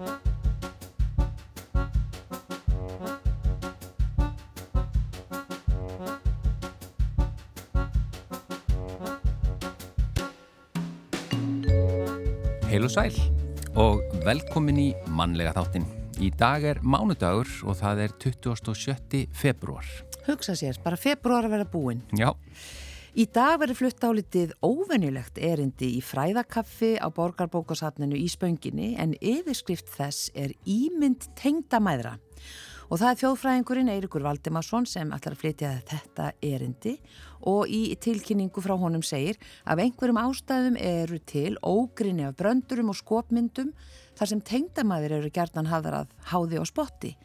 Heil og sæl og velkomin í mannlega þáttin. Í dag er mánudagur og það er 27. februar. Hugsa sér, bara februar að vera búinn. Já. Í dag verður flutt álitið óvenjulegt erindi í fræðakaffi á borgarbókasatninu í spönginni en yfirskrift þess er Ímynd tengdamæðra. Og það er þjóðfræðingurinn Eirikur Valdimarsson sem ætlar að flytja þetta erindi og í tilkynningu frá honum segir að einhverjum ástæðum eru til ógrinni af bröndurum og skopmyndum þar sem tengdamæðir eru gertan hafðar að háði og spotti.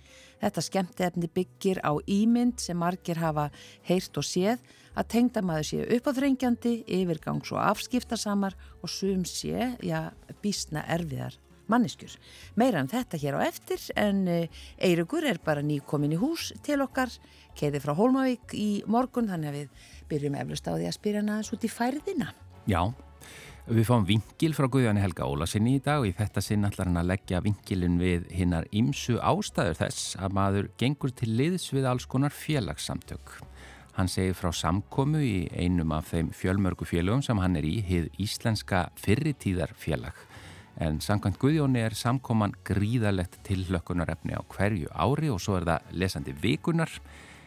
Þetta skemmti efni byggir á ímynd sem margir hafa heyrt og séð að tengdamæður séu uppáþrengjandi, yfirgangs og afskiptasamar og sum sé, já, bísna erfiðar manneskjur. Meira en um þetta hér á eftir en Eirikur er bara nýkomin í hús til okkar, keiði frá Hólmavík í morgun þannig að við byrjum eflust á því að spyrja hann aðeins út í færðina. Já, við fáum vingil frá Guðjani Helga Ólasinni í dag og í þetta sinn ætlar hann að leggja vingilin við hinnar ímsu ástæður þess að maður gengur til liðs við alls konar félagssamtök. Hann segir frá samkomu í einum af þeim fjölmörgu félögum sem hann er í, hið Íslenska fyrritíðarfélag. En samkvæmt Guðjóni er samkoman gríðalegt tillökkunarefni á hverju ári og svo er það lesandi vikunar.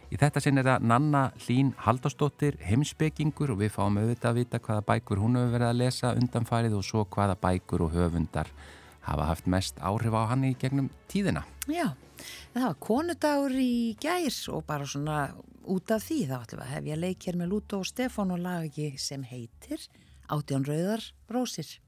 Í þetta sinn er það Nanna Hlín Haldásdóttir, heimsbyggingur og við fáum auðvitað að vita hvaða bækur hún hefur verið að lesa undanfarið og svo hvaða bækur og höfundar hafa haft mest áhrif á hann í gegnum tíðina. Já, það var konudagur í gærs og bara svona út af því þá ætlum við að hef ég leik hér með Lúto og Stefán og lagi sem heitir Átján Rauðar Rósir.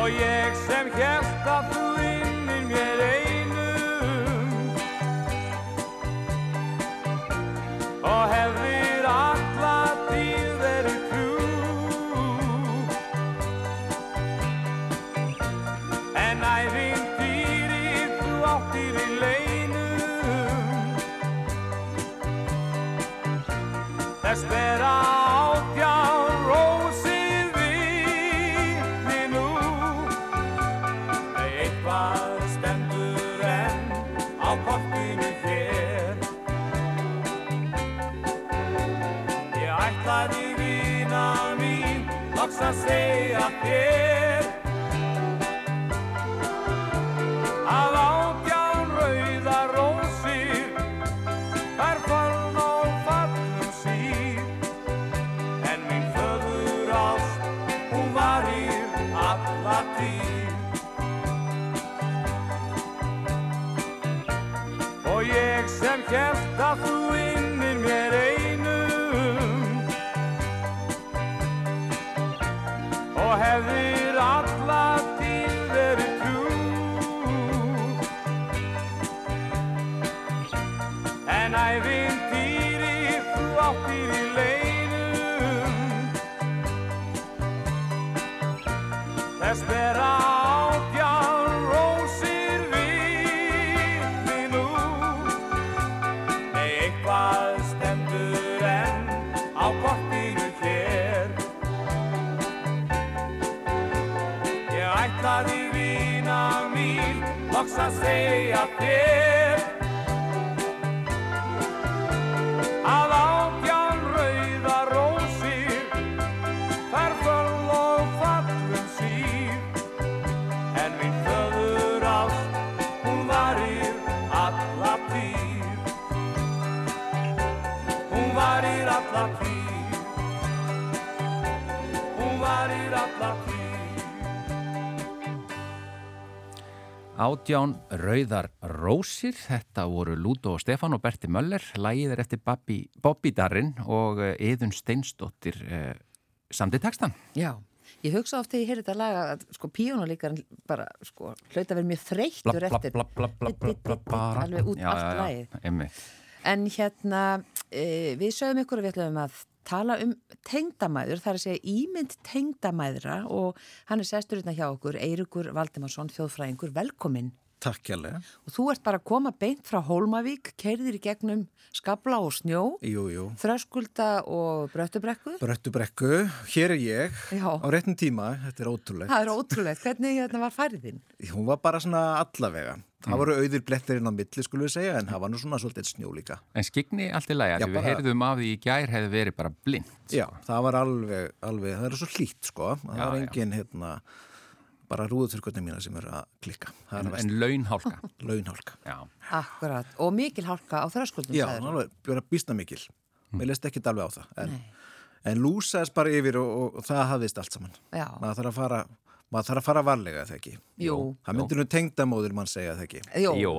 og ég sem hérst að þú innir mér einn. Loks að segja Átján Rauðar Rósir, þetta voru Lúto og Stefán og Berti Möller, lægið er eftir Bobby, Darrin og Eðun Steinsdóttir eh, samtið textan. Já, ég hugsa ofta þegar ég heyri þetta laga að sko píónulíkarinn bara sko hlauta vera mjög þreyttur eftir. alveg út allt einmitt. En hérna, e, við sögum ykkur að við ætlum að tala um tengdamæður, það er að segja ímynd tengdamæðra og hann er sestur hérna hjá okkur, Eirikur Valdimarsson, þjóðfræðingur, velkomin. Takk hjálpa. Og þú ert bara að koma beint frá Hólmavík, keirðir í gegnum skabla og snjó, Jú, jú. þröskulda og bröttubrekku. Bröttubrekku, hér er ég Já. á réttum tíma, þetta er ótrúlegt. Það er ótrúlegt, hvernig hérna var færðin? Hún var bara svona allavega. Það voru auðir blettir inn á milli, skulum við segja, en það var nú svona svolítið snjó líka. En skigni allt í Já, því við heyrðum af því í gær hefði verið bara blind. Já, það var alveg, alveg, það er svo hlýtt, sko. Það Já, var engin, hérna, bara rúðuturkotni mína sem eru að klikka. Það er En, að en launhálka. launhálka. Já. Akkurat, og mikil hálka á þröskuldum Já, alveg, bjóra býstna mikil. Mér leist ekki alveg á það. En, en lúsaðist bara yfir og, og, og það hafðist allt saman. Já. Maður þarf að fara, maður þarf að fara varlega, þegar ekki. Jú. Það myndir nú tengdamóður mann segja, þegar ekki. Jú, Jú,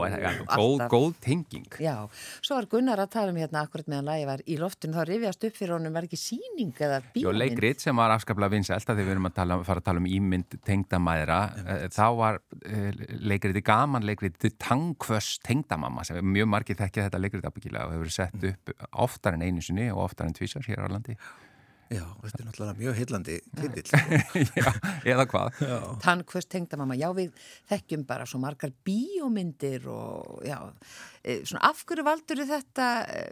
góð, góð tenging. Já, svo var Gunnar að tala um hérna akkurat meðan lagi var í loftinu, þá rifjast upp fyrir honum var ekki síning eða Jó, bíómynd. leikrit sem var afskaplega vinsælt að því við erum að tala, fara að tala um ímynd tengdamæðra, eh, þá var uh, leikriti gaman leikriti tangkvöss tengdamamma sem mjög margir þekkja þetta ábyggilega og hefur verið sett upp oftar en einu sinni og oftar en tvísar hér á landi. Já, þetta er náttúrulega mjög heillandi titill. Já, eða hvað? Tannkvöst tengdamamma, já við þekkjum bara svo margar bíómyndir og já, e, svona af hverju valdur þetta e,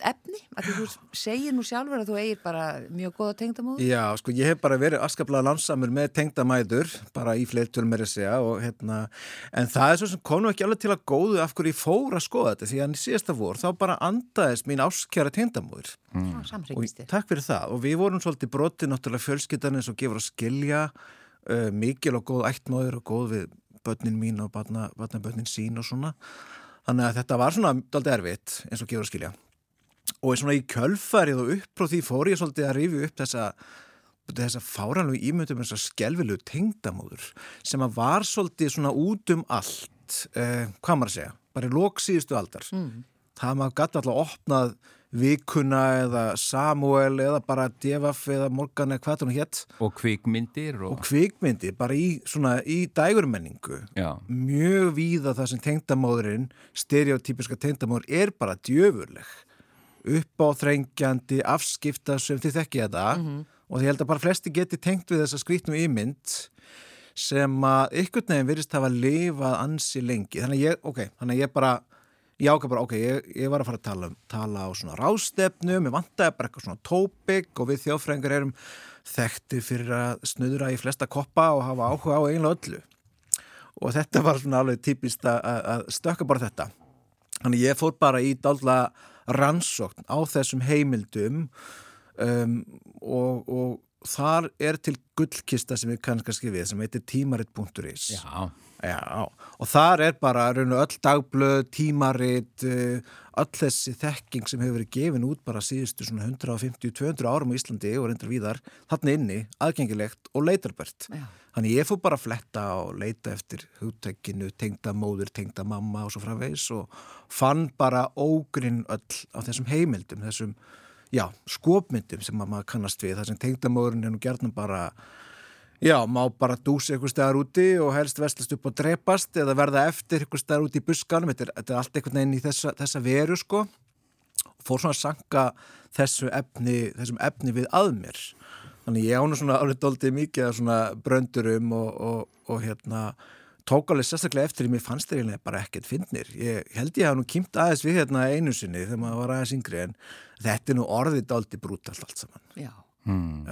efni? Að því þú segir nú sjálfur að þú eigir bara mjög góða tengdamóður. Já, sko, ég hef bara verið afskaplega landsamur með tengdamæður, bara í fleirtölum er að segja og hérna, en það er svo sem kom nú ekki alveg til að góðu af hverju ég fór að skoða þetta, því að í síðasta vor þá bara andaðist mín áskjara tengdamóður Mm. og takk fyrir það og við vorum svolítið brotið náttúrulega fjölskyttan eins og gefur að skilja uh, mikil og góð ættmóður og góð við börnin mín og barna, barnabörnin sín og svona þannig að þetta var svona daldið erfitt eins og gefur að skilja og svona í kjölfarið og upp frá því fór ég svolítið að rifja upp þessa þessa fáranlegu ímyndum þessa skelvilegu tengdamóður sem að var svolítið svona út um allt uh, hvað maður að segja, bara í lók síðustu aldar. Mm. það maður gæti alltaf opnað vikuna eða Samuel eða bara Devaf eða Morgan eða hvað það nú hétt Og kvikmyndir og, og kvikmyndi bara í svona í dægurmenningu. Já, mjög víða það sem tengdamóðurinn stereotypiska tengdamóður er bara djöfurleg uppáþrengjandi, afskipta sem þið þekki þetta. Og því held að bara flesti geti tengt við þessa skrítnum ímynd sem að ykkur neginn virðist hafa lifað ansi lengi. Þannig að ég, ok, þannig að ég bara ég ákvað bara, ok, ég, ég var að fara að tala, um- tala á svona rástefnum, ég vantaði bara eitthvað svona tópik og við þjófrængur erum þekktir fyrir að snuðra í flesta koppa og hafa áhuga á eiginlega öllu. Og þetta var svona alveg típist að, að- að stökka bara þetta. Þannig ég fór bara í dálta rannsókn á þessum heimildum um, og, og þar er til gullkista sem við kannski skrifið sem heitir tímarit.is já, Já, og þar er bara raun og öll dagblöð, tímarit, uh, öll þessi þekking sem hefur verið gefin út bara síðustu svona 150-200 árum á Íslandi og reyndar víðar, þarna inni, aðgengilegt og leitarbært. Já. Þannig ég fór bara að fletta og leita eftir hugtækinu, tengda móður, tengda mamma og svo framvegis og fann bara ógrinn öll á þessum heimildum, þessum, já, skopmyndum sem maður kannast við, þar sem tengda móðurinn er nú gerðnum bara Já, má bara dúsa eitthvað staðar úti og helst vestlast upp og drepast eða verða eftir eitthvað staðar úti í buskanum. Þetta er, þetta er allt einhvern veginn í þessa, þessa veru, sko. Fór svona að sanka þessu efni, þessum efni við að mér. Þannig ég ána svona árið doldið mikið af svona bröndurum og, og, og hérna tók alveg sérstaklega eftir því mér fannst þeir eiginlega bara ekkert fyndnir. Ég held ég hafa nú kýmt aðeins við hérna einu sinni þegar maður var aðeins yngri en þetta er nú orðið doldið brútalt allt saman. Já, Hmm.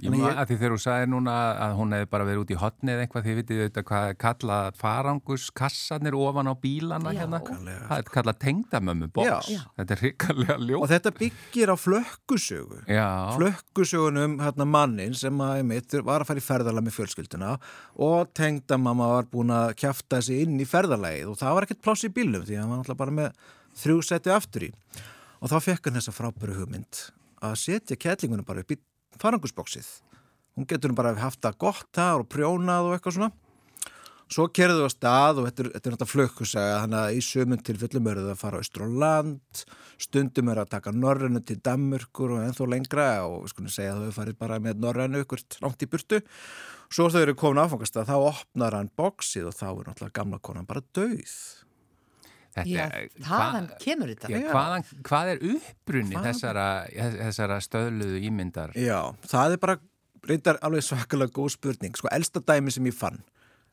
Ég Þannig ég- að því þegar þú sagði núna að hún hefði bara verið út í hotni eða eitthvað, því vitið auðvitað hvað er kallað faranguskassarnir ofan á bílana hérna. Það er kallað tengdamömmu box. Já. Já. Þetta er hrikalega Og ljótt. þetta byggir á flökkusögu. Já, Flökkusögunum hérna mannin sem að einmitt var að fara í ferðalag með fjölskylduna og tengdamamma var búin að kjafta sig inn í ferðalagið og það var ekkert pláss í bílum því að hann var alltaf bara með þrjú seti aftur í. Og þá fekk hann þessa frábæru hugmynd að setja kettlingunum bara upp í farangusbóksið. Hún getur bara haft það gott þar og prjónað og eitthvað svona. Svo kerðu á stað og þetta er, náttúrulega flökkusaga þannig að í sömum tilfellum eru það að fara austur á land, stundum eru að taka norrænu til Danmörkur og ennþá lengra og við skulum segja að þau farið bara með norrænu ykkur langt í burtu. Svo þau eru komin áfangast að þá opnar hann bóksið og þá er náttúrulega gamla konan bara döið. Þetta Já, er- þaðan hvað- kemur þetta. Já, hvaðan, hvað er upprunni Hvaðan- þessara, þessara stöðluðu ímyndar? Já, það er bara reyndar alveg svakalega góð spurning. Sko, elsta dæmi sem ég fann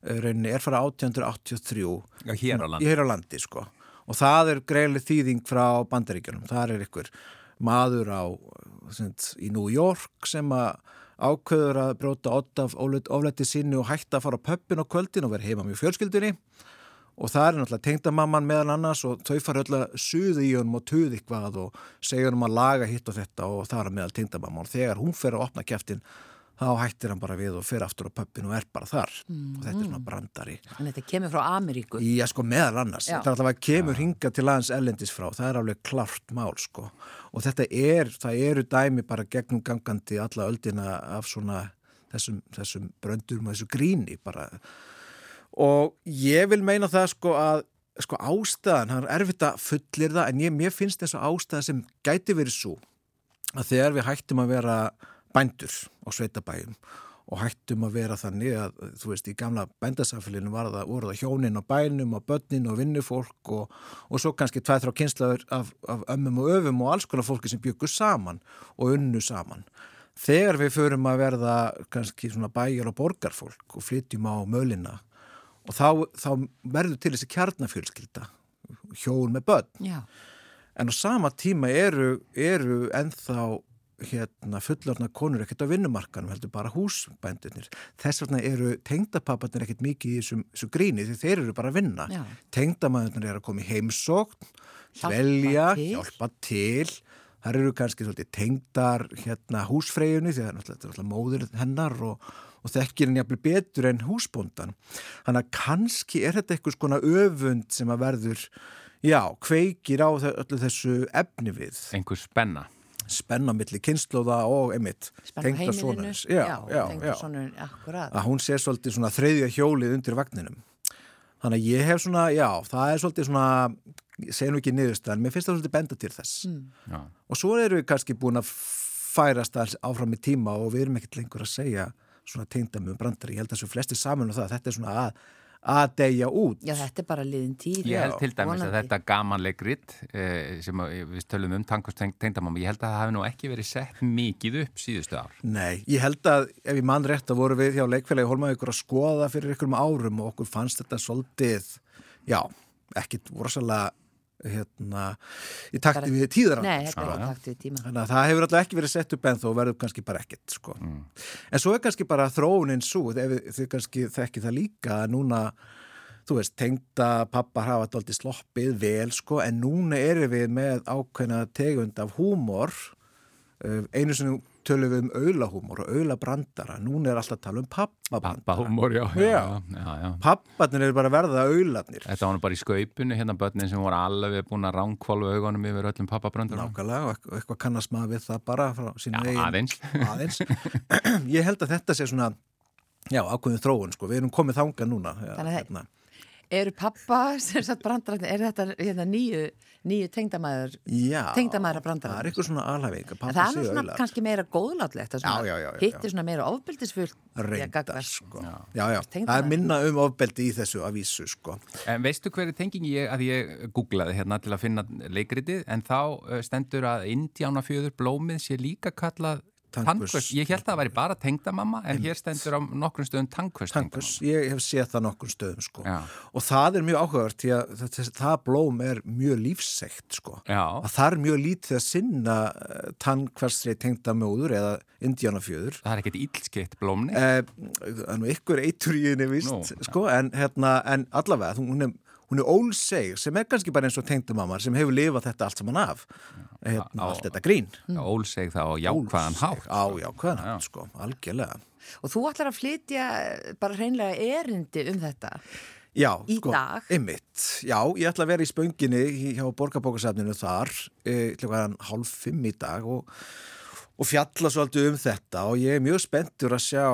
eh, rauninni er fara 1883 Já, hér á landi. Er á landi, sko. Og það er greiðlega þýðing frá bandaríkjunum. Það er ykkur maður á, sind, í New York sem að ákveður að bróta odd af oflætti sinni og hætta að fara á pöppin á kvöldin og vera heima með fjölskyldunni. Og það er náttúrulega tengdamamman meðal annars og þau fara öll að suða í honum og tuði eitthvað og segja honum að laga hitt og þetta og það er meðal tengdamamman. Og þegar hún fer að opna kjæftin, þá hættir hann bara við og fer aftur á pöppin og er bara þar. Og þetta er svona brandari. En þetta kemur frá Ameríku. Já, sko, meðal annars. Já. Þetta er alltaf að kemur hinga til aðeins ellendis frá. Það er alveg klart mál, sko. Og þetta er, það eru dæmi bara gegnum gangandi alla öldina af svona þessum, þessum bröndurum og þessu gríni bara. Og ég vil meina það, sko, að sko ástæðan, það er erfitt að fullir það, en ég, mér finnst þess að ástæðan sem gæti verið svo að þegar við hættum að vera bændur á sveitabæjum og hættum að vera þannig að, þú veist, í gamla bændasamfélinu var það, voru það hjónin á bænum og börnin og vinnufólk og, og svo kannski tvæð þrjá kynslaður af, af ömmum og öfum og alls konar fólki sem byggur saman og unnu saman. Þegar við förum að verða kannski svona bæjar og borgarfólk og flytjum á mölina og þá, þá verður til þessi kjarnafjölskylda, hjón með börn. Já. En á sama tíma eru, eru ennþá hérna, fullorna konur ekkert á vinnumarkanum, heldur bara húsbændunir. Þess vegna eru tengdapapparnir ekkert mikið í þessum, þessu gríni því þeir eru bara að vinna. Já. Tengdamæðunir eru að koma í heimsókn, velja, hjálpa til. Það eru kannski svolítið tengdar hérna, húsfreyjunni því það er náttúrulega móður hennar og, og þekkir henni jafnvel betur en húsbóndan. Þannig að kannski er þetta eitthvað skona öfund sem að verður, já, kveikir á öllu þessu efni við. Einhver spenna. Spenna milli kynnslóða og einmitt Spenna heimilinu. Já, já, já. Tengda sonarinn, akkurat. Að hún sé svolítið svona þreyðja hjólið undir vagninum. Þannig að ég hef svona, já, það er svolítið svona, nú ekki niðurst, en mér finnst það svolítið benda til þess. Já. Og svo erum við kannski búin að færast alls áfram í tíma og við erum ekkert lengur að segja svona tengdamum brandari. Ég held að þessu flesti saman og það, þetta er svona að, að deyja út. Já, þetta er bara liðin tíð. Ég held til dæmis að vonandi. þetta gamanleikrit eh, sem að, við tölum um tankast tengdamáma, ég held að það hafi nú ekki verið sett mikið upp síðustu ár. Nei, ég held að ef ég mann rétt að voru við hjá leikfélagi Hólmavíkur að skoða fyrir ykkurum árum og okkur fannst þetta svolítið, já, ekkit rosalega hérna, í takti við tíðar Nei, þetta Já, er já. í takt við tíma. Þannig að það hefur alltaf ekki verið sett upp en þó verður kannski bara ekkert sko. En svo er kannski bara þróunin svo, þið kannski þekki það líka að núna, þú veist, tengda pappa hafa þetta aldrei sloppið vel sko, en núna erum við með ákveðna tegund af húmor einu sem tölum við um aulahúmor og aulabrandara, núna er alltaf að tala um pappabrandara. Pappahúmor, já. Já. já, já. Papparnir eru bara verða aularnir. Þetta var bara í skaupunni, hérna börnin sem voru alveg búin að ránkvolva augunum yfir öllum pappabröndur. Nákvæmlega og eitthvað, kannast maður við það bara frá Já, sínu eigin aðeins. aðeins. Ég held að þetta sé svona já, ákveðin þróun sko, við erum komið þanga núna já, Þannig að- hérna. Eru pappa, sem sagt brandararnir, er þetta hérna, nýju, nýju tengdamæður, já, tengdamæðra brandararnir? það er eitthvað svona alhæfing að það er svona aular kannski meira góðlátlegt, það Já, svona, já, já, já, já. meira að reyndar gagnvart. sko. Já. já, já, Tengdamæður. það er minna um ofbeldi í þessu að vísu sko. En veistu hver er tenging ég, að ég googlaði hérna til að finna leikritið, en þá eh, stendur að Indiánafjöður blómið sé líka kallað Tannköst, ég held að það væri bara tengdamamma en hér stendur á nokkrum stöðum tannköst Tankus, ég hef séð það nokkur stöðum sko. Og það er mjög áhugavert því að það, það blóm er mjög lífsegt sko. Að það er mjög lítið að sinna tannkværsri tengdamóður eða indjánafjöður Það er ekkert ílskeitt blómni eh, ykkur eitur í henni vist sko, en, hérna, en allavega hún er, hún er ólseg sem er kannski bara eins og tengdamamar sem hefur lifað þetta allt saman af. Hérna, á- allt þetta grín. Ólseg það á jákvæðan hátt á jákvæðan hátt sko, algjörlega. Og þú ætlar að flytja bara hreinlega erindi um þetta. Já, Í sko, dag? Einmitt, já, ég ætla að vera í spönginni hjá borgarbókasafninu þar e, klukkan hálf fimm í dag og, og fjalla svolítið um þetta og ég er mjög spenntur að sjá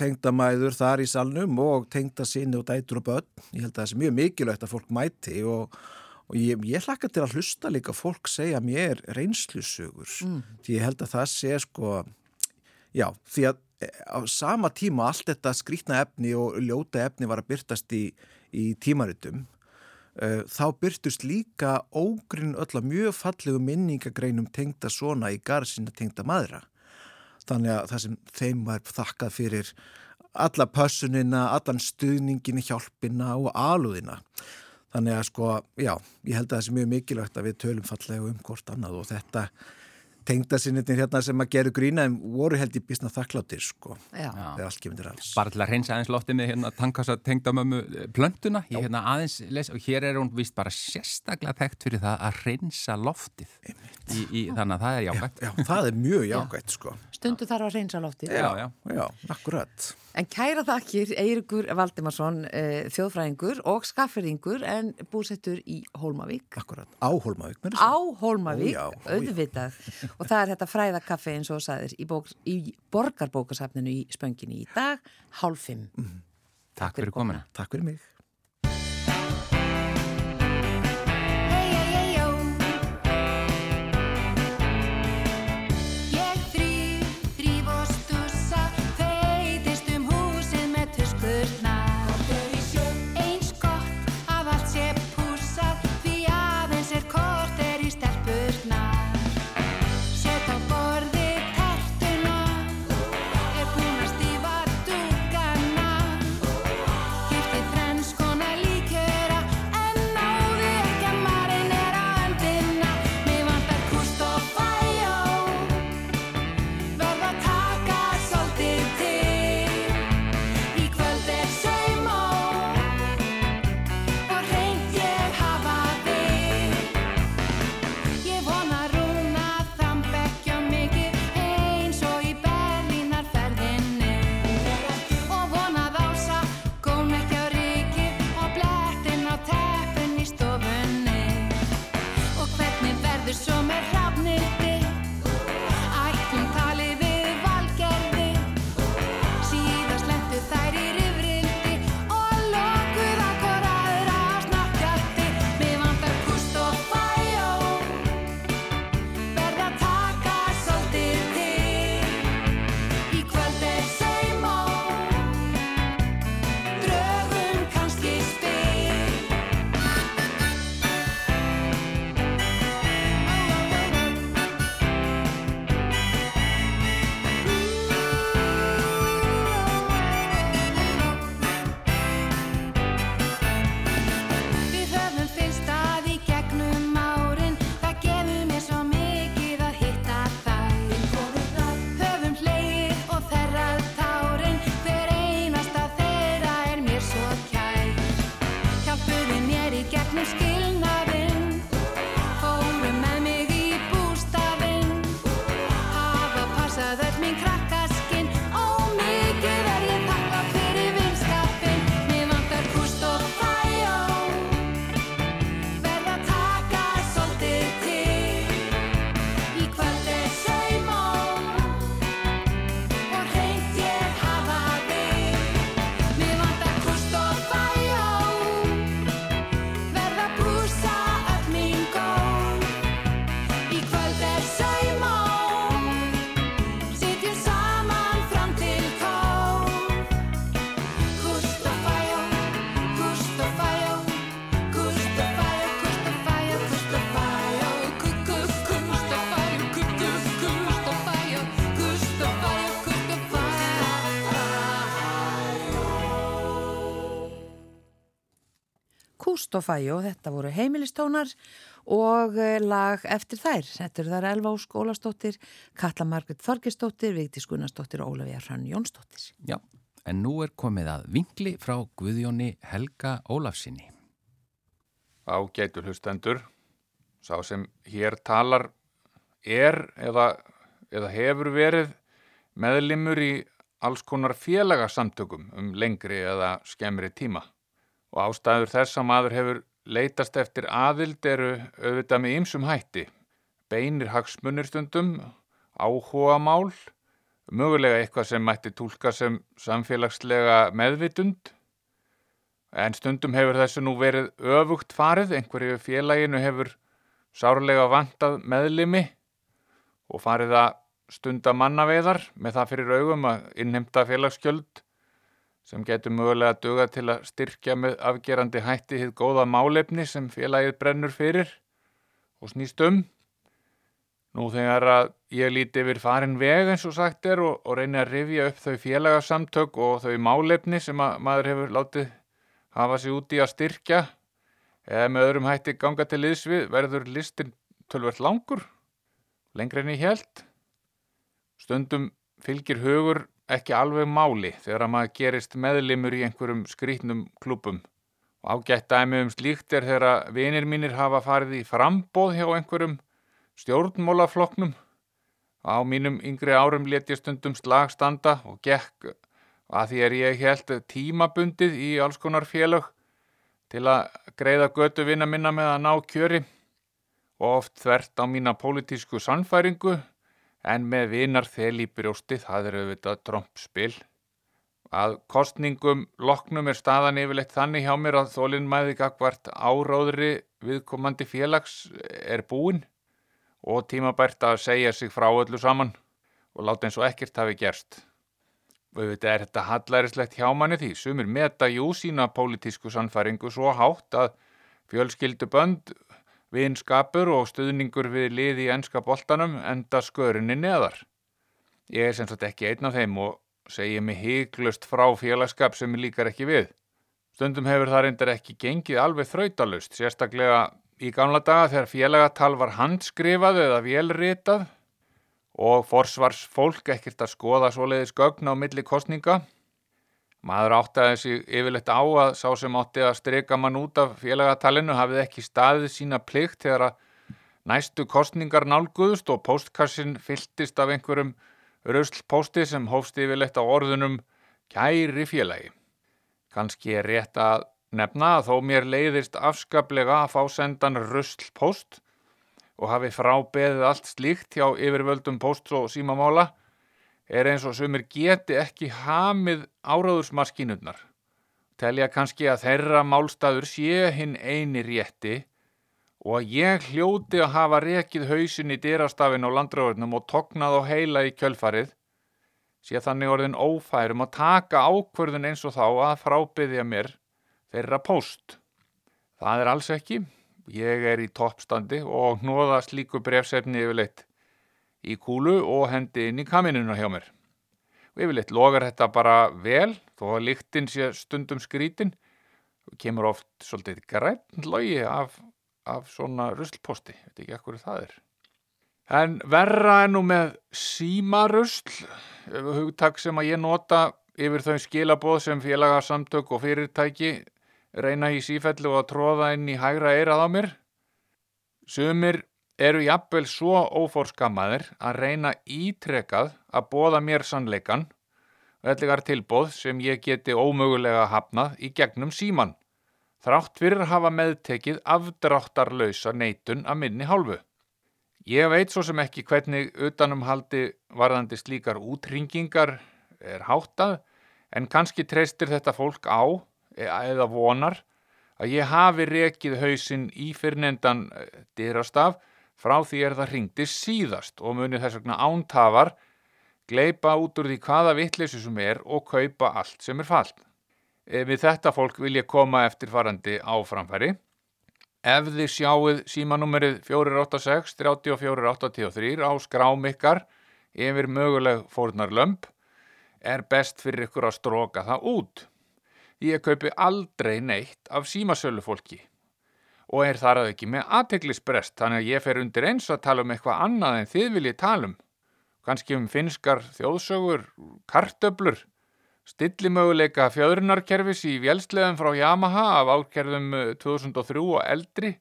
tengdamæður þar í salnum og tengda sinni og dætur og börn. Ég held að það sé mjög mikilvægt að fólk mæti og, og ég, ég hlakka til að hlusta líka fólk segja mér reynslusögur mm. því ég held að það sé sko, já, því að e, á sama tíma allt þetta skrítna efni og ljóta efni var að byrtast í, í tímaritum þá byrtust líka ógrinn öll að mjög fallegu minningagreinum tengda svona í garð sinna tengda maðra. Þannig að það sem þeim var þakkað fyrir alla pössunina, allan stuðningin hjálpina og alúðina. Þannig að sko, já, ég held að það sé mjög mikilvægt að við tölum fallega um hvort annað og þetta tengdasinnir hérna sem að gera grína en voru held í bísna þakkláttir sko. Já. þegar allt kemur til alls. Bara til að reynsa aðeins loftið með hérna tankasa tengdamömmu eh, plöntuna Ég hérna aðeins les og hér er hún vist bara sérstaklega þekkt fyrir það að reynsa loftið í, í, Þannig að það er jákvæmt Já, það er mjög jákvæmt sko Stundu þarf að reynsa loftið. Já, já. Já, akkurat En kæra þakkir Eirikur Valdimarsson, uh, þjóðfræðingur og skafferingur en búsettur í Hólmavík. Akkurat, á Hólmavík Á. Hólmavík, Ó, já, ó, já. auðvitað. Og það er þetta fræðakaffi eins og sæðir í, í borgarbókasafninu í spönginni í dag, hálf fimm. Takk fyrir komuna Takk fyrir mig Faustofajo, þetta voru heimilistónar og eh, lag eftir þær. Þetta eru þær Elva Ósk Ólastóttir, Katla Margrit Þorgistóttir, Vigdís Gunnarsdóttir og Ólafía Hrönn Jónsdóttir. Já, en nú er komið að vinkli frá Guðjóni Helga Ólafsinni. Ágætu hlustendur, sá sem hér talar er eða, eða hefur verið meðlimur í alls konar félagasamtökum um lengri eða skemmri tíma og ástæður þess að maður hefur leitast eftir aðild eru auðvitað með ýmsum hætti, beinir hagsmunir stundum, áhuga mál, mögulega eitthvað sem mætti tólka sem samfélagslega meðvitund, en stundum hefur þessu nú verið öfugt farið, einhverju félaginu hefur sárlega vantað meðlimi og farið að stunda mannaveðar með það fyrir augum að innhemta félagsgjöld sem getur mögulega að duga til að styrkja með afgerandi hætti hitt góða málefni sem félagið brennur fyrir og snýst um. Nú þegar að ég líti yfir farin veg eins og sagt er og, og reyni að rifja upp þau félagasamtök og þau málefni sem maður hefur látið hafa sig úti að styrkja eða með öðrum hætti ganga til liðsvið verður listin tölvert langur, lengri en ég held. Stundum fylgir hugur ekki alveg máli þegar að maður gerist meðlimur í einhverjum skrítnum klubum. Og ágætt dæmi um slíkt er þegar að vinir mínir hafa farið í frambóð hjá einhverjum stjórnmólafloknum. Á mínum yngri árum let ég stundum slagstanda og gekk að því er ég held tímabundið í alls konar félag til að greiða götu vinna minna með að ná kjöri og oft þvert á mína pólitísku sannfæringu en með vinar þel í brjósti, það er auðvitað trompspil. Að kostningum loknum er staðan yfirleitt þannig hjá mér að þólinnmæði gagvart áróðri viðkomandi félags er búin og tímabært að segja sig frá öllu saman og láta eins og ekkert hafi gerst. Auðvitað er þetta hallærislegt hjá manni því sumir meta jú sína pólitísku sannfæringu svo hátt að fjölskyldu bönd vinskapur og stuðningur við lið í ennska boltanum enda skörinni neðar. Ég er sem sagt ekki einn af þeim og segja mig hygglust frá félagskap sem ég líkar ekki við. Stundum hefur það reyndar ekki gengið alveg þrautalust, sérstaklega í gamla daga þegar félagatal var handskrifað eða velritað og forsvars fólk ekkert að skoða svoleiðis gögn á milli kostninga. Maður áttaði sig yfirleitt á að sá sem átti að streka mann út af félagatalinu hafið ekki staðið sína plikt þegar að næstu kostningar nálguðust og postkassin fylltist af einhverjum ruslposti sem hófst yfirleitt á orðunum kæri félagi. Kanski er rétt að nefna að þó mér leiðist afskaplega að fá sendan ruslpost og hafi frábeðið allt slíkt hjá yfirvöldum post og símamála er eins og sumir geti ekki hamið áráðursmaskínurnar. Telja kannski að þeirra málstaður sé hinn eini rétti og að ég hljóti að hafa rekið hausin í dyrastafin á landröðurnum og tognað á heila í kjölfarið, sé þannig orðin ófærum að taka ákvörðun eins og þá að frábyðja mér þeirra post. Það er alls ekki. Ég er í toppstandi og hnóða slíku brefsefni yfirleitt í kúlu og hendi inn í kaminuna hjá mér. Og yfirleitt logar þetta bara vel, þó að líktinn sé stundum skrítin kemur oft svolítið grænt logi af, af svona ruslposti, veit ekki ekkur það er. En verra er nú með símarusl, hugtak sem að ég nota yfir þau skilabóð sem félagarsamtök og fyrirtæki reyna í sífellu og að tróða inn í hægra eirað á mér. Sumir eru jafnvel svo ófórskammaðir að reyna ítrekað að bóða mér sannleikan og ellegar tilbóð sem ég geti ómögulega hafnað í gegnum síman, þrátt fyrir að hafa meðtekið afdráttarlausa neitun að minni hálfu. Ég veit svo sem ekki hvernig utanumhaldi varðandi slíkar útringingar er háttað, en kannski treystir þetta fólk á eða vonar að ég hafi rekið hausinn í fyrrnendan dyrastaf frá því er það ringdi síðast og munið þess vegna ántafar gleipa út úr því hvaða vittleysu sem er og kaupa allt sem er fallt. Við þetta fólk vil ég koma eftir farandi á framfæri. Ef þið sjáuð símanúmerið 486 3483 á skrám ykkar yfir möguleg fórnar lömp er best fyrir ykkur að stróka það út. Ég kaupi aldrei neitt af símasölu fólki og er þar að ekki með aðteglisbrest þannig að ég fer undir eins að tala um eitthvað annað en þið viljið tala um. Kanski um finskar þjóðsögur, kartöblur, stillimöguleika fjöðrunarkerfis í vélsleðum frá Yamaha af ákerðum 2003 og eldri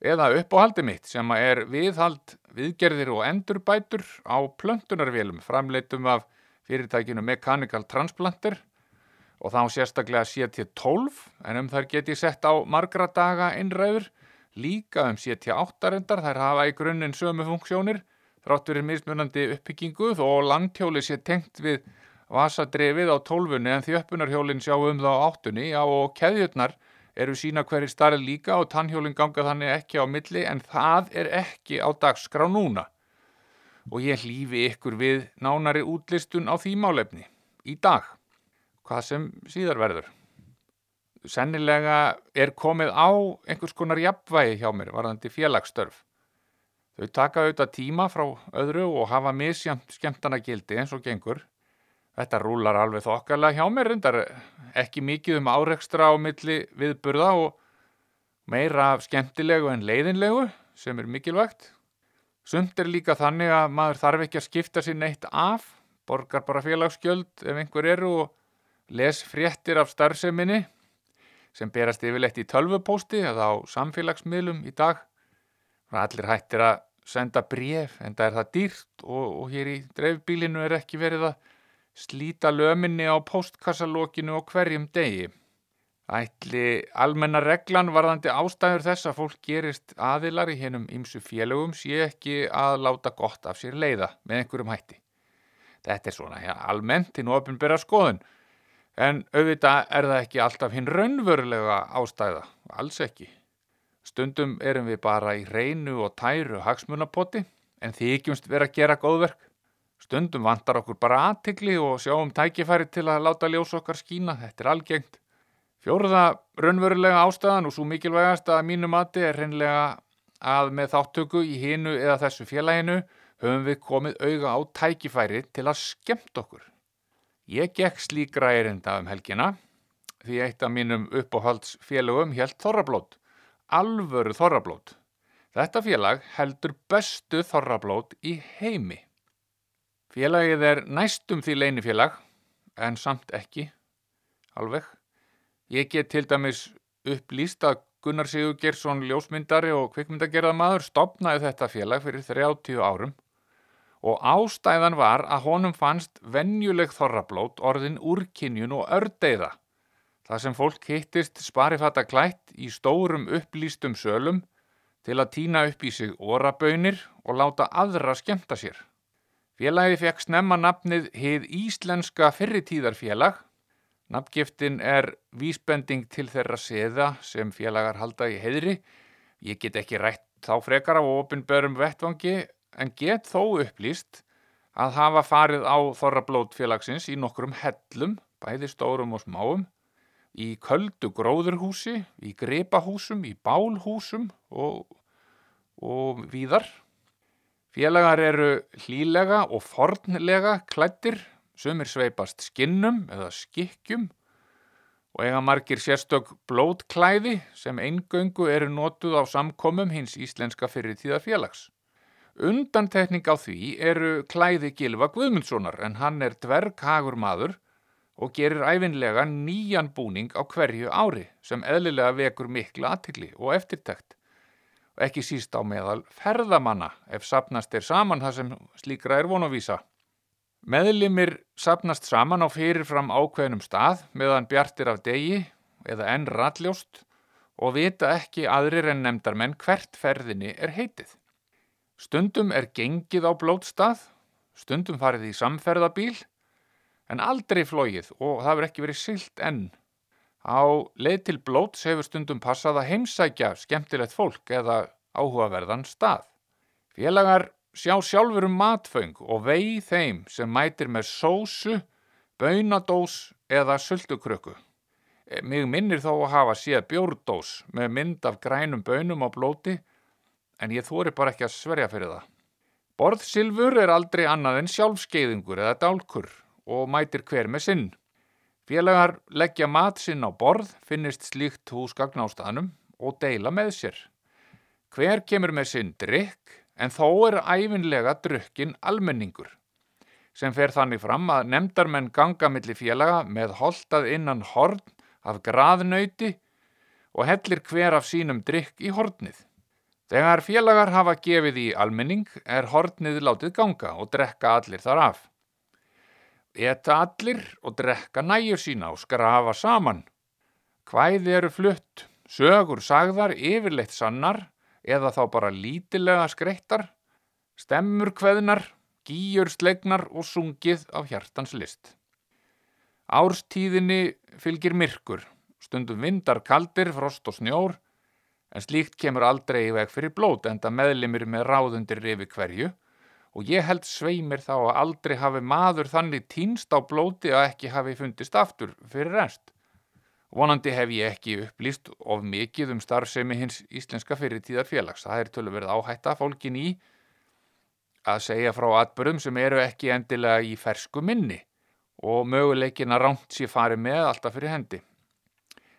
eða uppáhaldi mitt sem er viðhald, viðgerðir og endurbætur á plöntunarvélum framleitum af fyrirtækinu Mechanical Transplanter og þá sérstaklega CT12 en um þær get ég sett á margra daga innræður, líka um CT8 reyndar, þær hafa í grunninn sömu funksjónir, þrátt verið mismunandi uppbyggingu þó landhjóli sé tengt við vasadrefið á 12 en því uppunarhjólinn sjá um það á 8 já og keðjurnar eru sína hverjir starri líka og tannhjólinn ganga þannig ekki á milli en það er ekki á dagskrá núna. Og ég hlýfi ykkur við nánari útlistun á því málefni í dag hvað sem síðar verður. Sennilega er komið á einhvers konar jafnvægi hjá mér varðandi félagsstörf. Þau taka auðvitað tíma frá öðru og hafa misjamt skemmtana gildi eins og gengur. Þetta rúlar alveg þokkarlega hjá mér, reyndar ekki mikið um áreikstra á milli viðburða og meira af skemmtilegu en leiðinlegu sem er mikilvægt. Sumt er líka þannig að maður þarf ekki að skipta sér neitt af, borgar bara félagsgjöld ef einhver eru og les fréttir af starfseminni sem berast yfirleitt í tölvupósti eða á samfélagsmiðlum í dag. Allir hættir að senda bref en það er það dýrt og, og hér í dreifbílinu er ekki verið að slíta löminni á postkassalokinu og hverjum degi. Ætli almenna reglan varðandi ástæður þess að fólk gerist aðilar í hennum ýmsu félögum sé ekki að láta gott af sér leiða með einhverjum hætti. Þetta er svona ja, almennt í nópinbera skoðun En auðvitað er það ekki alltaf hinn raunverulega ástæða, alls ekki. Stundum erum við bara í reynu og tæru hagsmunapoti en þykjumst vera að gera góðverk. Stundum vantar okkur bara aðtikli og sjáum tækifæri til að láta ljós okkar skína, þetta er algengt. Fjóruða raunverulega ástæðan og svo mikilvægast að mínu mati er reynlega að með þáttöku í hinu eða þessu félaginu höfum við komið auga á tækifæri til að skemmt okkur. Ég gekk slíkra erinda um helgina því eitt af mínum uppáhaldsfélögum helt þorrablót, alvöru þorrablót. Þetta félag heldur bestu þorrablót í heimi. Félagið er næstum því leinifélag en samt ekki, alveg. Ég get til dæmis upplýst að Gunnar Sigur Gersson ljósmyndari og kvikmyndagerðamaður stopnaði þetta félag fyrir 30 árum og ástæðan var að honum fannst vennjuleg þorrablót orðin úrkynjun og ördeiða. Það sem fólk hittist sparifata klætt í stórum upplýstum sölum til að týna upp í sig orabönir og láta aðra skemta sér. Félagi fekk snemma nafnið Hið Íslenska Fyrritíðarfélag. Nafngiftin er vísbending til þeirra seða sem félagar halda í heðri. Ég get ekki rætt þá frekar á ofinbörum vettvangi en get þó upplýst að hafa farið á Þorrablótfélagsins í nokkrum hellum, bæði stórum og smáum, í köldu gróðurhúsi, í gripahúsum, í bálhúsum og, og víðar. Félagar eru hlílega og fornlega klættir, sumir sveipast skinnum eða skikkjum og eiga margir sérstök blótklæði sem eingöngu eru notuð á samkomum hins íslenska fyrirtíðafélags. Undantekning á því eru klæði Gilva Guðmundssonar en hann er dverghagur maður og gerir æfinlega nýjan búning á hverju ári sem eðlilega vekur mikla aðtilli og eftirtækt. Og ekki síst á meðal ferðamanna ef sapnast er saman það sem slíkra er vonavísa. Meðlimir sapnast saman á fyrirfram ákveðnum stað meðan bjartir af degi eða enn ralljóst og vita ekki aðrir en nefndar menn hvert ferðinni er heitið. Stundum er gengið á blótstað, stundum farið í samferðabíl, en aldrei flóið og það verður ekki verið silt enn. Á leið til blóts hefur stundum passað að heimsækja skemmtilegt fólk eða áhugaverðan stað. Félagar sjá sjálfur um matföng og vei þeim sem mætir með sósu, bönadós eða sultukröku. Mig minnir þó að hafa séð bjórdós með mynd af grænum bönum á blóti en ég þóri bara ekki að sverja fyrir það. Borðsilfur er aldrei annað en sjálfskeiðingur eða dálkur og mætir hver með sinn. Félagar leggja mat sinn á borð, finnist slíkt húsgagn á staðnum og deila með sér. Hver kemur með sinn drikk en þó er æfinlega drukkin almenningur sem fer þannig fram að nefndarmenn ganga milli félaga með holtað innan horn af graðnauti og hellir hver af sínum drikk í hornið. Þegar félagar hafa gefið í almenning er hornið látið ganga og drekka allir þar af. Eta allir og drekka næjur sína og skrafa saman. Hvæði eru flutt, sögur sagðar yfirleitt sannar eða þá bara lítilega skreittar, stemmur kveðnar, gýjur slegnar og sungið af hjartans list. Árstíðinni fylgir myrkur, stundum vindar kaldir, frost og snjór, en slíkt kemur aldrei í veg fyrir blót enda meðlimir með ráðundir rifi hverju og ég held sveimir þá að aldrei hafi maður þannig týnst á blóti að ekki hafi fundist aftur fyrir rest. Vonandi hef ég ekki upplýst of mikið um starfsemi hins íslenska fyrirtíðar félags. Það er tölur verið áhætta fólkin í að segja frá atbyrðum sem eru ekki endilega í fersku minni og möguleikin að ránt sér farið með alltaf fyrir hendi.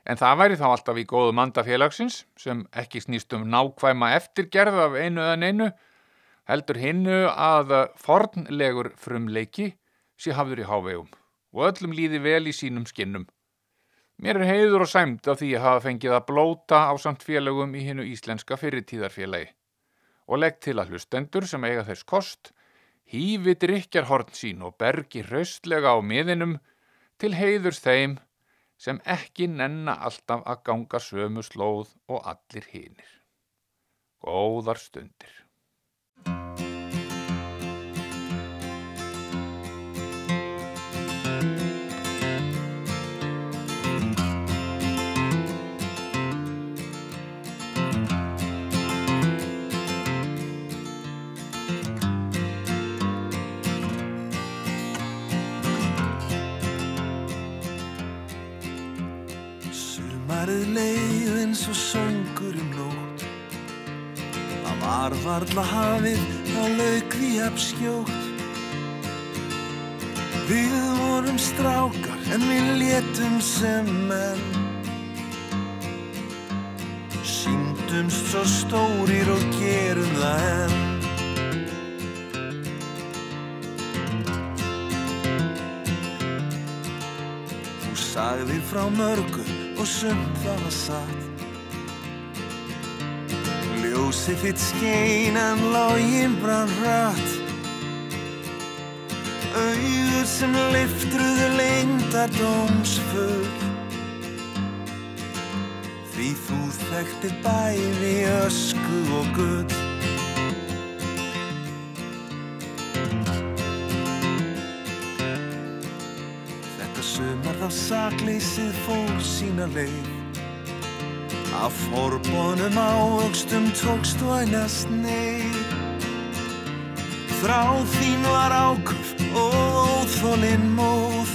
En það væri þá alltaf í góðu manda félagsins sem ekki snýst um nákvæma eftirgerð af einu eða einu, heldur hinnu að fornlegur frumleiki sé hafður í hávegum og öllum líði vel í sínum skinnum. Mér er heiður og sæmt af því að hafa fengið að blóta á samt félagum í hinnu íslenska fyrirtíðarfélagi og legg til að hlustendur sem eiga þess kost hífi drikjarhorn sín og bergi hraustlega á miðinum til heiðurs þeim sem ekki nenna alltaf að ganga sömu slóð og allir hinir. Góðar stundir. Sumarið leið eins og söngur um nótt. Það var varla hafið, það lauk því abskjótt Við vorum strákar en við létum sem menn. Sýndumst svo stórir og gerum það enn. Þú sagðir frá mörgu og sumt það var satt. Ljósið þitt skein en lágin brann rætt Auður sem liftruðu lengdar dómsfull. Því þú þekktir bæði ösku og gull sakleysið fór sína leið. Af forbónum ávöxtum tókst vænast neyð. Þrá þín var ákuf og óþólinn móð.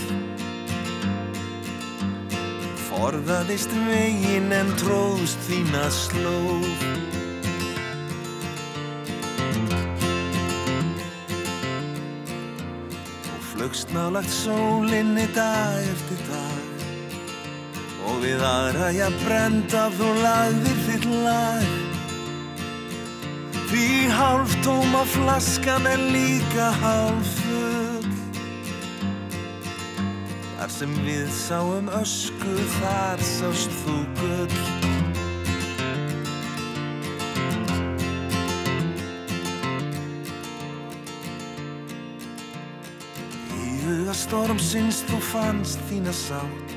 Forðaðist veginn en tróðst þína slóð Flögst nálagt sólinni dag eftir dag. Og við aðra ég brenda þú lagðir þitt lag. Því hálf tóma flaskan er líka hálf Þar sem við sáum ösku þar sást þú gull stormsins þú fannst þína sátt.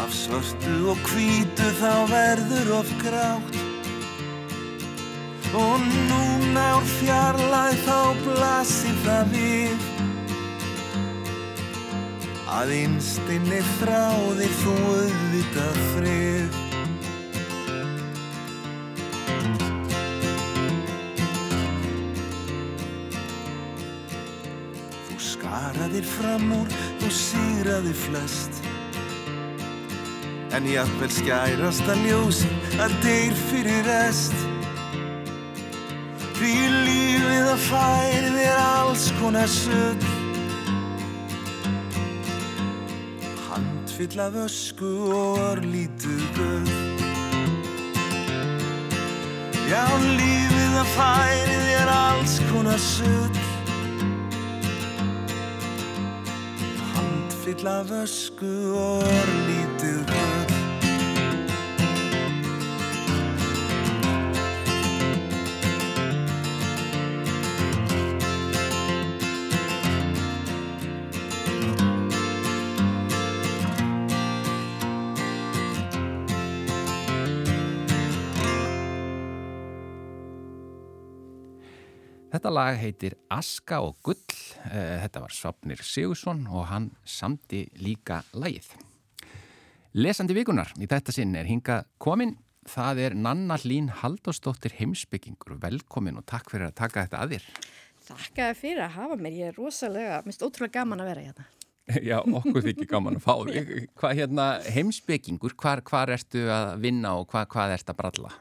Af svörtu og hvítu þá verður of grátt. Og núna úr fjarlæð þá blasir það við. Að innstinni þráði þú auðvitað frið skaraðir fram úr og sigraðir flest. En jafnvel skærasta ljós að deyr fyrir rest. Því lífið að færi þér alls konar sull Handfyll af ösku og örlítið guð Já, lífið að færi þér alls konar sull Handfyll af ösku og örlítið gull Þetta lag heitir Aska og Gull. Eh, Þetta var Svapnir Sigursson og hann samdi líka lagið. Lesandi vikunar í þetta sinn er hinga komin. Það er Nanna Lín Haldósdóttir heimsbyggingur. Velkomin og takk fyrir að taka þetta að þér. Þakka þér fyrir að hafa mér, ég er rosalega, minnst ótrúlega gaman að vera hérna. Já, okkur þykir gaman að fá þig. Hvað hérna heimsbyggingur, hvar, hvar ertu að vinna og hvað, hvað ertu að bralla?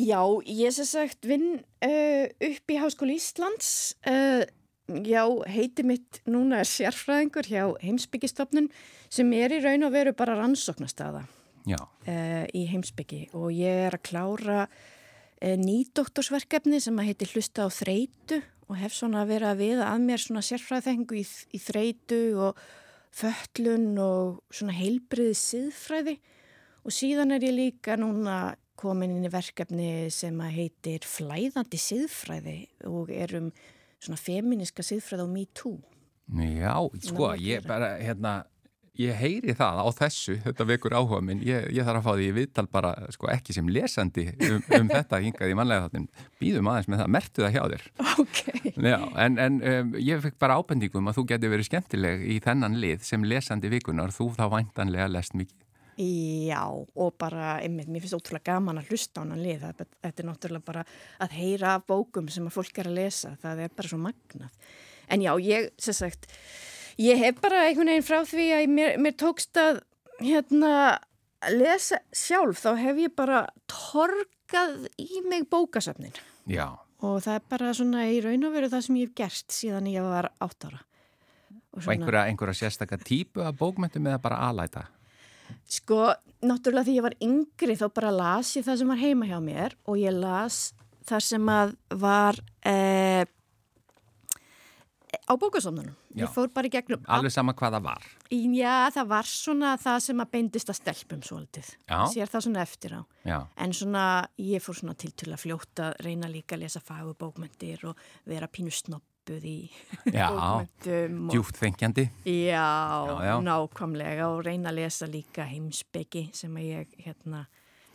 Já, ég sem sagt vinn uh, upp í Háskóli Íslands, uh, já, heiti mitt núna er sérfræðingur hjá heimsbyggistofnun sem er í raun og veru bara rannsóknastaða Já, uh, í heimsbyggi og ég er að klára nýdoktorsverkefni sem að heiti Hlusta á þreitu og hef svona verið að viða að mér svona sérfræðingu í, í þreitu og föllun og svona heilbriði siðfræði. Og síðan er ég líka núna komin inn í verkefni sem að heitir Flæðandi siðfræði og er um svona feminiska siðfræði á MeToo. já, sko, ég bara, hérna, ég heyri það á þessu, þetta vekur áhuga minn, ég, ég þarf að fá því viðtal bara, sko, ekki sem lesandi um, um þetta hingað í mannlega þáttin, býðum aðeins með það, mertu það hjá þér. Ok. Já, en, en um, ég fikk bara ábendingum að þú geti verið skemmtileg í þennan lið sem lesandi vikunar, þú þá væntanlega lest mikið. Já, og bara, einmitt, mér finnst ótrúlega gaman að hlusta á hann lið. Þetta er náttúrulega bara að heyra af bókum sem að fólk er að lesa. Það er bara svo magnað. En já, ég, sem sagt, ég hef bara einhvern veginn frá því að mér, mér tókst að, hérna, lesa sjálf, þá hef ég bara torkað í mig bókasöfnin. Já, Og það er bara svona í raun og veru það sem ég hef gert síðan ég var átt ára. og einhverja, einhverja sérstaka típu af bókmyndum eða bara alæta? Sko, náttúrulega því ég var yngri þá bara las ég það sem var heima hjá mér og ég las þar sem að var eh, á bókasofnunum. Já. Ég fór bara í gegnum. Alveg sama hvað það var. Já, það var svona það sem að beindist að stelpum svolítið. Já. Sér það svona eftir á. Já, En svona, ég fór svona til til að fljóta, reyna líka að lesa fagu bókmyndir og vera pínu snoppuð í bókmyndum. djúpt þengjandi. Já, Já, já. nákvæmlega og reyna að lesa líka heimsbyggi sem að ég hérna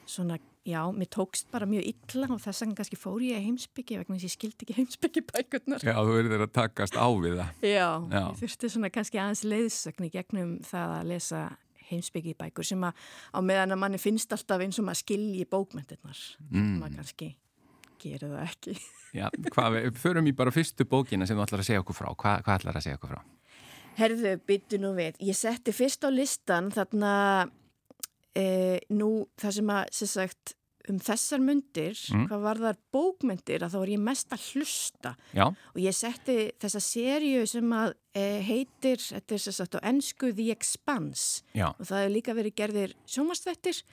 svona, já, mér tókst bara mjög illa og þess að kannski fór ég heimsbyggi vegna þess að ég skildi ekki heimsbyggi bækurnar. Já, þú verður að takast á við það. Já, Já. ég þurfti svona kannski aðeins leiðsögn í gegnum það að lesa heimsbyggi bækur sem að á meðan að manni finnst alltaf eins og maður skilji bókmyndirnar. Mm. Maður kannski gerir það ekki. Já, hvað, við förum í bara fyrstu bókina sem þú ætlar að segja okkur frá. Hvað, hvað ætlar að segja okkur frá? Herðu, byttu nú við. Ég setti fyrst á listan þarna e, nú það sem að, sem sagt, um þessar myndir, Mm. hvað var þar bókmyndir, að þá er ég mest að hlusta Já, og ég setti þessa sériu sem að e, heitir, þetta er sem sagt á ennsku The Expanse já, og það er líka verið gerðir sjónvarsþættir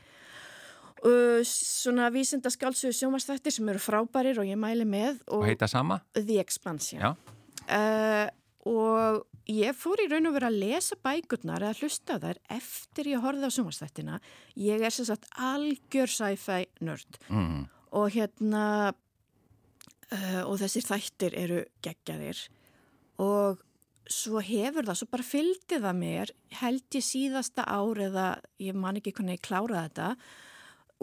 uh, svona vísinda skálsuðu sjónvarsþættir sem eru frábærir og ég mæli með og heita sama? The Expanse, Uh, og ég fór í raun og vera að lesa bækurnar eða hlusta þær eftir ég horfði á sjónvarsþættina. Ég er sem sagt algjör sci-fi nörd. Mm, og hérna uh, og þessir þættir eru geggjaðir. Og svo hefur það, svo bara fylgdi það mér held ég síðasta ár eða ég man ekki hvernig ég kláraði þetta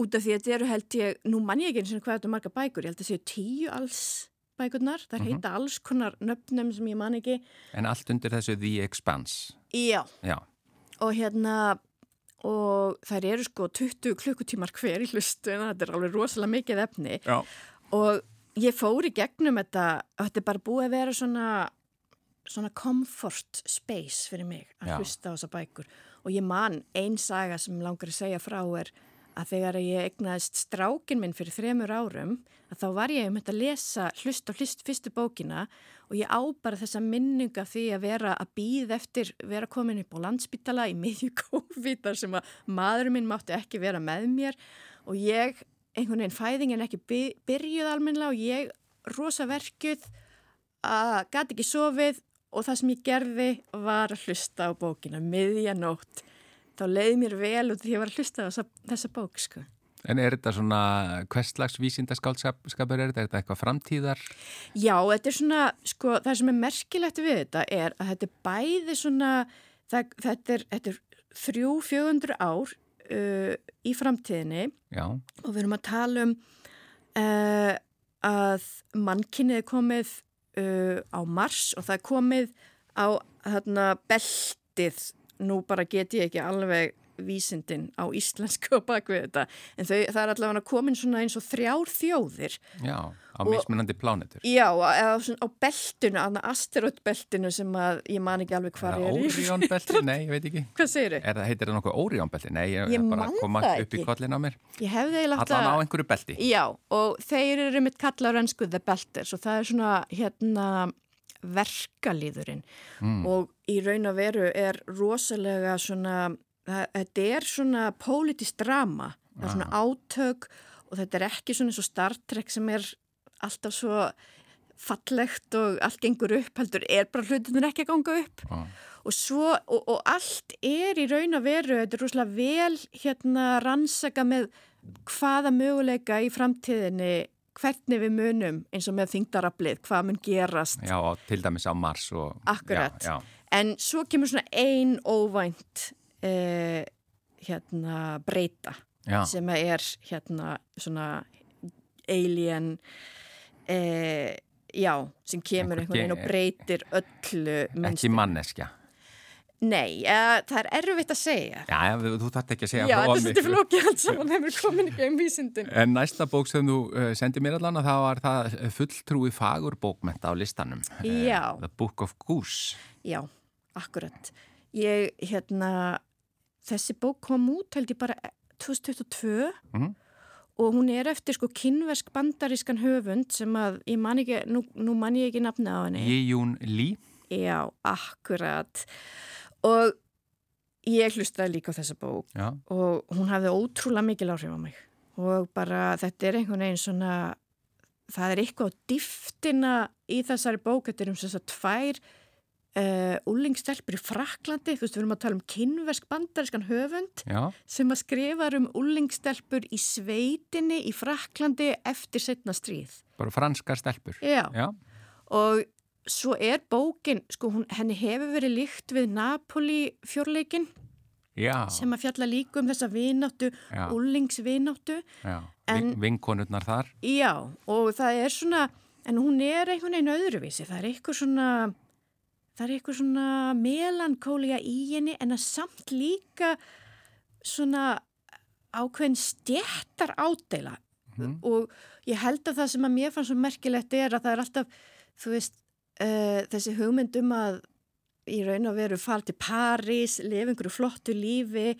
út af því að þetta eru held ég, nú man ég ekki eins og hvað þetta er marga bækur, ég held að séu tíu alls bækurnar, þar heita alls konar nöfnum sem ég man ekki. En allt undir þessu The Expanse. Já, Já, og hérna og þær eru sko 20 klukkutímar hver í hlustun þetta er alveg rosalega mikið efni. Já, og ég fór í gegnum þetta og þetta er bara búið að vera svona svona comfort space fyrir mig að Já. hlusta á þessa bækur. Og ég man ein saga sem langar að segja frá er að þegar ég egnaðist strákin minn fyrir þremur árum að þá var ég um þetta að lesa hlust og hlust fyrstu bókina og ég á bara þessa minninga því að vera að býð eftir vera komin upp á landsbytala í miðju COVID þar sem að maðurinn minn mátti ekki vera með mér og ég, einhvern veginn fæðingin ekki by- byrjuð almennilega og ég rosa verkuð að gæti ekki sofið og það sem ég gerði var að hlusta á bókina miðjanótt. Þá leiði mér vel út því ég var að hlusta á þessa, þessa bók sko. En er þetta svona, hverslags vísindaskálskapur er þetta? Er þetta eitthvað framtíðar? Já, þetta er svona, sko, það sem er merkilegt við þetta er að þetta er bæði svona, það, þetta er, er þrjú, fjögundur ár uh, í framtíðinni Já, og við erum að tala um uh, að mannkynnið er komið uh, á Mars og það er komið á þarna beltið, nú bara get ég ekki alveg vísindin á íslensku og bakvið þetta en þau, það er allavega komin svona eins og þrjár þjóðir já, á Og- mismunandi plánetur. Já, svona á beltinu, á asteroidbeltinu sem að ég man ekki alveg hvað er í. Óriónbelti? Nei, ég veit ekki. Hvað segir Er það, heitir það nokkuð Óriónbelti? Nei, ég, Ég bara koma upp í kollin á mér. Ég hefði eiginlega Allan á einhverju belti. Já, og þeir eru mitt kallar ennsku The Belters og það er svona hérna verkalýðurinn Mm. og í raun og veru er rosalega svona, þetta er svona politist drama, það er svona átök og þetta er ekki svona eins og Star Trek sem er alltaf svo fallegt og allt gengur upp heldur er bara hlutunir ekki að ganga upp Já. og svo, og, og allt er í raun og veru, þetta er rosalega vel hérna rannsaka með hvaða möguleika í framtíðinni hvernig við munum eins og með þingdarablið, hvað mun gerast Já, til dæmis á Mars og... Akkurat. Já, já. en svo kemur svona ein óvænt eh, hérna breyta Já, sem er hérna svona alien eh, já, sem kemur Einhver einhvern veginn og breytir öllu ekki manneskja. Nei, eh, það er erfitt að segja Já, já, þú þarft ekki að segja Já, frá þetta er svolítið miklu. flókið allt saman hefur komin ekki um vísindin En næsta bók sem þú uh, sendið mér allan að það var það fulltrúi fagur bókmenta á listanum. Eh, Já. The Book of Goose. Já, akkurat Ég, hérna þessi bók kom út held ég bara 2022 Mhm. og hún er eftir sko kynversk bandarískan höfund sem að ég man ekki, nú, nú man ég ekki nafna á henni Jejún Lee. Já, akkurat og ég hlustaði líka á þessa bók. Já, og hún hafði ótrúlega mikil áhrif á mig. Og bara þetta er einhvern veginn svona það er eitthvað á dýftina í þessari bók, þetta er um þess að tvær uh, úlingstelpur í Fraklandi, þú veist við erum að tala um kynversk bandarískan höfund já, sem að skrifa um úlingstelpur í sveitinni í Fraklandi eftir setna stríð. bara franskar stelpur. Já. Já, Og svo er bókin, sko, hún, henni hefur verið líkt við Napoli fjórleikin já, sem að fjalla líka um þessa vináttu, úlingsvináttu. Vinkonurnar þar. Já, og það er svona, en hún er einhvern veginn öðruvísi, það er eitthvað svona, það er eitthvað svona melankólia í henni en að samt líka svona ákveðin stjættar ádela og ég held að það sem að mér fannst svo merkilegt er að það er alltaf, þú veist, uh, þessi hugmynd um að í raun og veru fara til París, lifa einhverju flottu lífi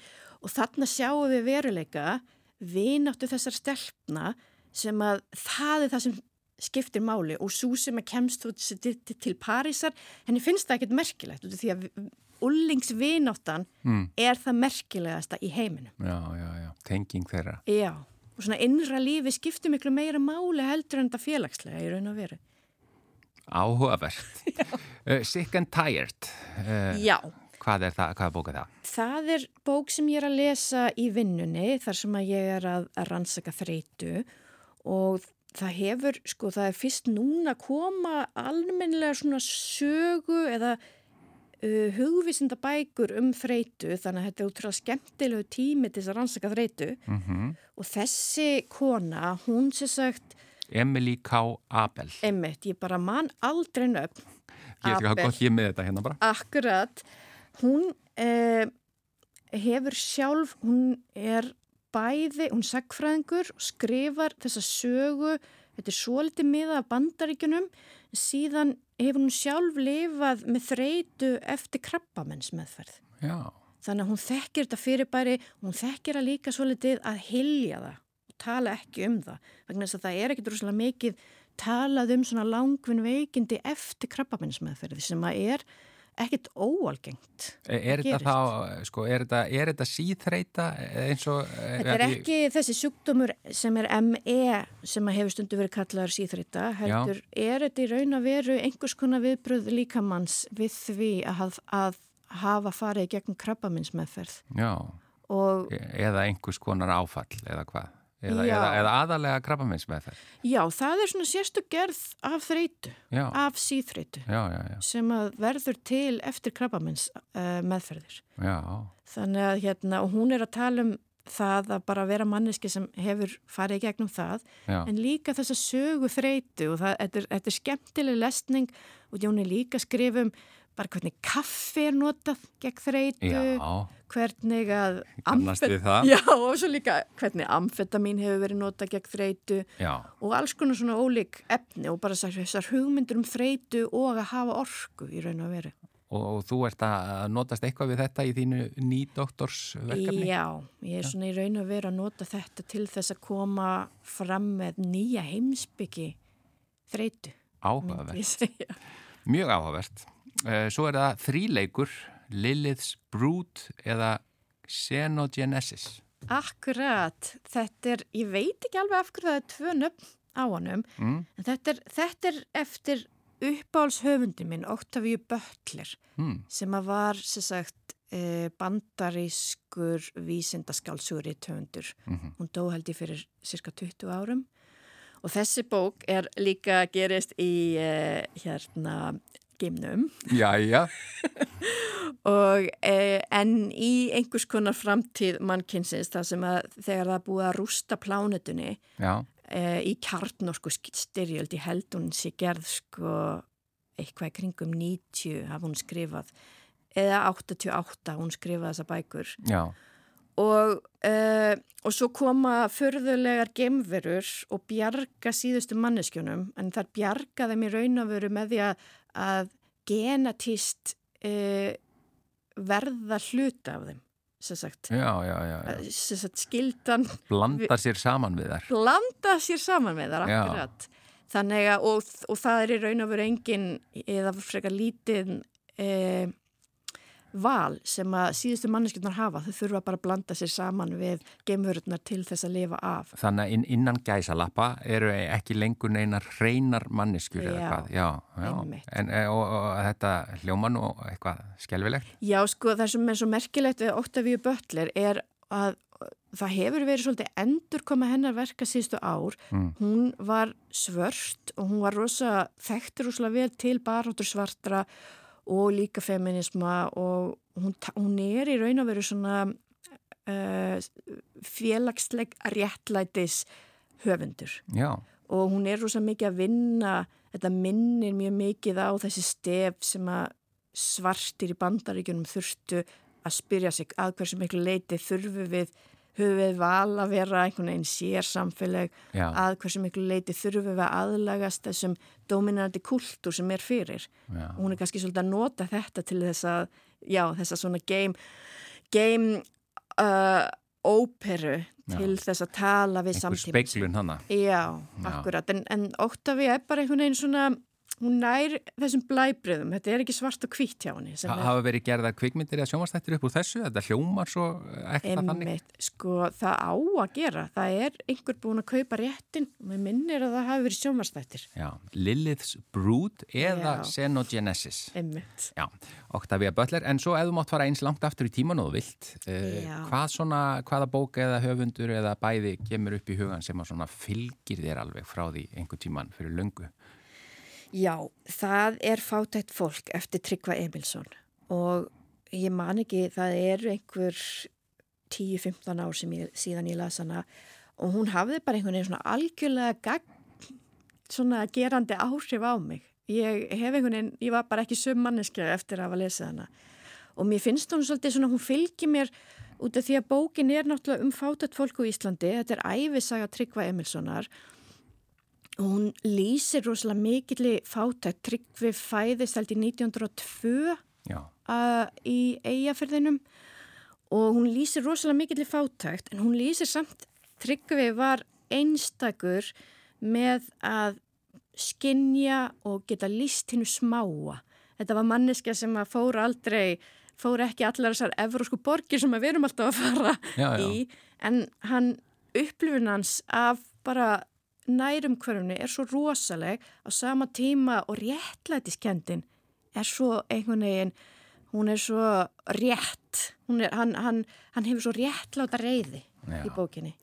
og þarna sjáum við veruleika vináttu þessar stelpna sem að það er það sem skiptir máli og svo sem að kemst þú til, til, til Parísar, henni finnst það ekkert merkilegt því að ullingsvináttan Mm. er það merkilegasta í heiminum. Já, já, já. Tenging þeirra. Já, og svona innra lífi skiptir miklu meira máli heldur en þetta félagslega í raun og veru. Áhugavert. uh, Sick and Tired. Uh, Já, hvað er það? Hvað er bókað það? það er bók sem ég er að lesa í vinnunni þar sem að ég er að, að rannsaka þreytu og það hefur, sko, það er fyrst núna að koma almennilega svona sögu eða uh, hugvísinda bækur um þreytu þannig að þetta er útrúlega skemmtilegu tími til þess að rannsaka þreytu Mm og þessi kona, hún sem sagt Emily K. Abel. Einmitt, ég bara man aldrei nöfn. Ég veit ekki hvað gott ég með þetta hérna bara. Akkurat. Hún eh, hefur sjálf, hún er bæði, hún sagfræðingur skrifar þessa sögu, þetta er svolítið miða af bandaríkunum, síðan hefur hún sjálf lifað með þreytu eftir krabbamennsmeðferð. Já, þannig að hún þekkir þetta fyrirbæri, hún þekkir að líka svolítið að hilja það tala ekki um það, vegna þess að það er ekkit rosalega mikið talað um svona langvinn veikindi eftir krabbaminsmeðferði sem að er ekkit óalgengt. Er, er þetta þá, sko, er þetta, er þetta síþreita eins og... Þetta er ekki þessi sjúkdómur sem er ME sem að hefur stundu verið kallaður síþrita, heldur er þetta í raun að veru einhvers konar viðbröð líkamanns við því að, að hafa farið í gegnum krabbaminsmeðferð Já, og eða einhvers konar áfall eða hvað? Eða, eða, eða aðalega krabbaminsmeðferð? já, það er svona sérstu gerð af þreitu, Já, af síþreitu já, já, já, sem að verður til eftir krabbamins uh, meðferðir. já, Þannig að hérna, og hún er að tala um það að bara vera manneski sem hefur farið í gegnum það, já, en líka þessa sögu þreitu og það, þetta, er, þetta er skemmtileg lesning og er líka að skrifa um bara hvernig kaffi er notað gegn þreitu, já, hvernig að? Já, og svo líka hvernig amfetamin hefur verið notað gegn þreitu já, og alls konar svona ólík efni og bara þessar- hugmyndur um þreitu og að hafa orku í raun og veru. og, og þú ert að notast eitthvað við þetta í þínu nýdoktorsverkefni? Já, ég er svona í raun og veru að nota þetta til þess að koma fram með nýja heimsbyggi þreitu. Áhugavert, mjög áhugavert. Eh, Svo er það þríleikur, Lilith's Brood eða Xenogenesis. Akkurat, þetta er, ég veit ekki alveg af hverju það er tvö nöfn á honum, Mm? en þetta er, þetta er eftir uppáhaldshöfundi minn, Octavia Butler, Mm. sem að var, sem sagt, eh, bandarískur vísindaskálsugur í töfundur. Mhm. Hún dó held ég fyrir cirka 20 árum og þessi bók er líka gerist í eh, hérna geimnum. Jæja, og eh, en í einhvers konar framtíð mannkynsins þar sem að þegar það búið að rústa plánetunni eh, í kjarnorku styrjöld í held hún sé gerð sko eitthvað kringum 90 hafa hún skrifað eða 88 hún skrifað þessa bækur. Já, og, uh, og svo koma förðulegar gemverur og bjarga síðustu manneskjunum en þar bjarga þeim í raun og veru með því að, að genatist uh, verða hluta af þeim sem sagt, já, já, já, uh, sem sagt skildan Blanda sér saman við þær. blanda sér saman með þar akkurat. Að og, og það er í raun og veru engin eða frekar lítið e, val sem að síðustu manneskjurnar hafa þau þurfa bara að blanda sér saman við geimverurnar til þess að lifa af Þannig að inn, innan gæsalappa eru ekki lengur neinar hreinar manneskjur eða hvað. Já, já. En, e, og, og, og þetta hljóma nú eitthvað skelvilegt. Já sko það sem er svo merkilegt við Octavia Butler er að það hefur verið svolítið endur koma hennar verka síðustu ár Mm. hún var svört og hún var rosa þekktur rosalega vel til baráttur svartra og líka feminisma og hún, hún er í raun og veru svona uh, félagsleg réttlætis höfundur. Já, og hún er rosa mikið að vinna þetta minnir mjög mikið á þessi stef sem að svartir í bandaríkjunum þurftu að spyrja sig að hversu miklu leiti þurfu við höfum við val að vera einhvern veginn sér samfélag já, að hversu miklu leiti þurfum við að aðlagast þessum dominandi kultúr sem er fyrir já. hún er kannski svolítið að nota þetta til þess að, já, þess að svona game, game uh, óperu til þess að tala við Einhver samtíma speiklun hana. Já, Já. akkurat, en, en Octavia er bara einhvern veginn svona, hún nær þessum blæbriðum, þetta er ekki svart og hvítt hjá henni Ha- Hafa verið gerðar kvikmyndir eða sjónvastættir upp úr þessu? Þetta hljómar svo ekkert þannig? Einmitt, sko það á að gera, það er einhver búin að kaupa réttin og mér minnir að það hafi verið sjónvarstættir. Já, Lilith's Brood eða Já. Xenogenesis. Einmitt. Já, Octavia Butler, en svo þú mátt fara eins langt aftur í tíman og vilt, Já. hvað svona, hvaða bók eða höfundur eða bæði kemur upp í hugan sem að svona fylgir þér alveg frá því einhver tíman fyrir löngu? Já, það er fátætt fólk eftir Tryggva Emilsson og ég man ekki, það er einhver 10-15 ár sem ég, síðan ég las hana og hún hafði bara einhvern veginn svona algjörlega gagn, svona gerandi áhrif á mig. Ég hef einhvern veginn, ég var bara ekki söm manneskja eftir að hafa lesið hana og mér finnst hún svolítið svona, hún fylgir mér út af því að bókin er náttúrulega um fátætt fólk á Íslandi, þetta er æfisaga Tryggva Emilssonar og hún lýsir rosalega mikilli fátækt Tryggvi fæðist held í 1902 Já, uh, í eigafyrðinum og hún lýsir rosalega mikill í fátækt en hún lýsir samt Tryggvi var einstakur með að skinja og geta líst hinnu smáa. Þetta var manneska sem að fór aldrei, fór ekki allar þessar evrósku borgir sem við erum alltaf að fara Já, já. í en hann upplifun hans af bara nærum hverjumni er svo rosaleg á sama tíma og réttlætiskendin er svo einhvern veginn hún er svo rétt er, hann, hann, hann hefur svo réttláta reyði Já. í bókinni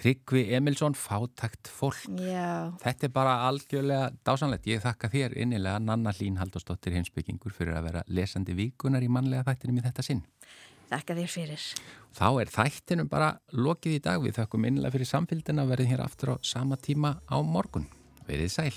Tryggvi Emilsson, fátækt fólk. Já, Þetta er bara algjörlega dásanlegt. Ég þakka þér innilega Nanna Hlín Halldórsdóttir heimsbyggingur fyrir að vera lesandi vikunar í mannlega þættinum í þetta sinn. Þakka þér fyrir Þá er þættinum bara lokið í dag. Við þakkum innilega fyrir samfélgina og verðum hér aftur á sama tíma á morgun. Verið sæl.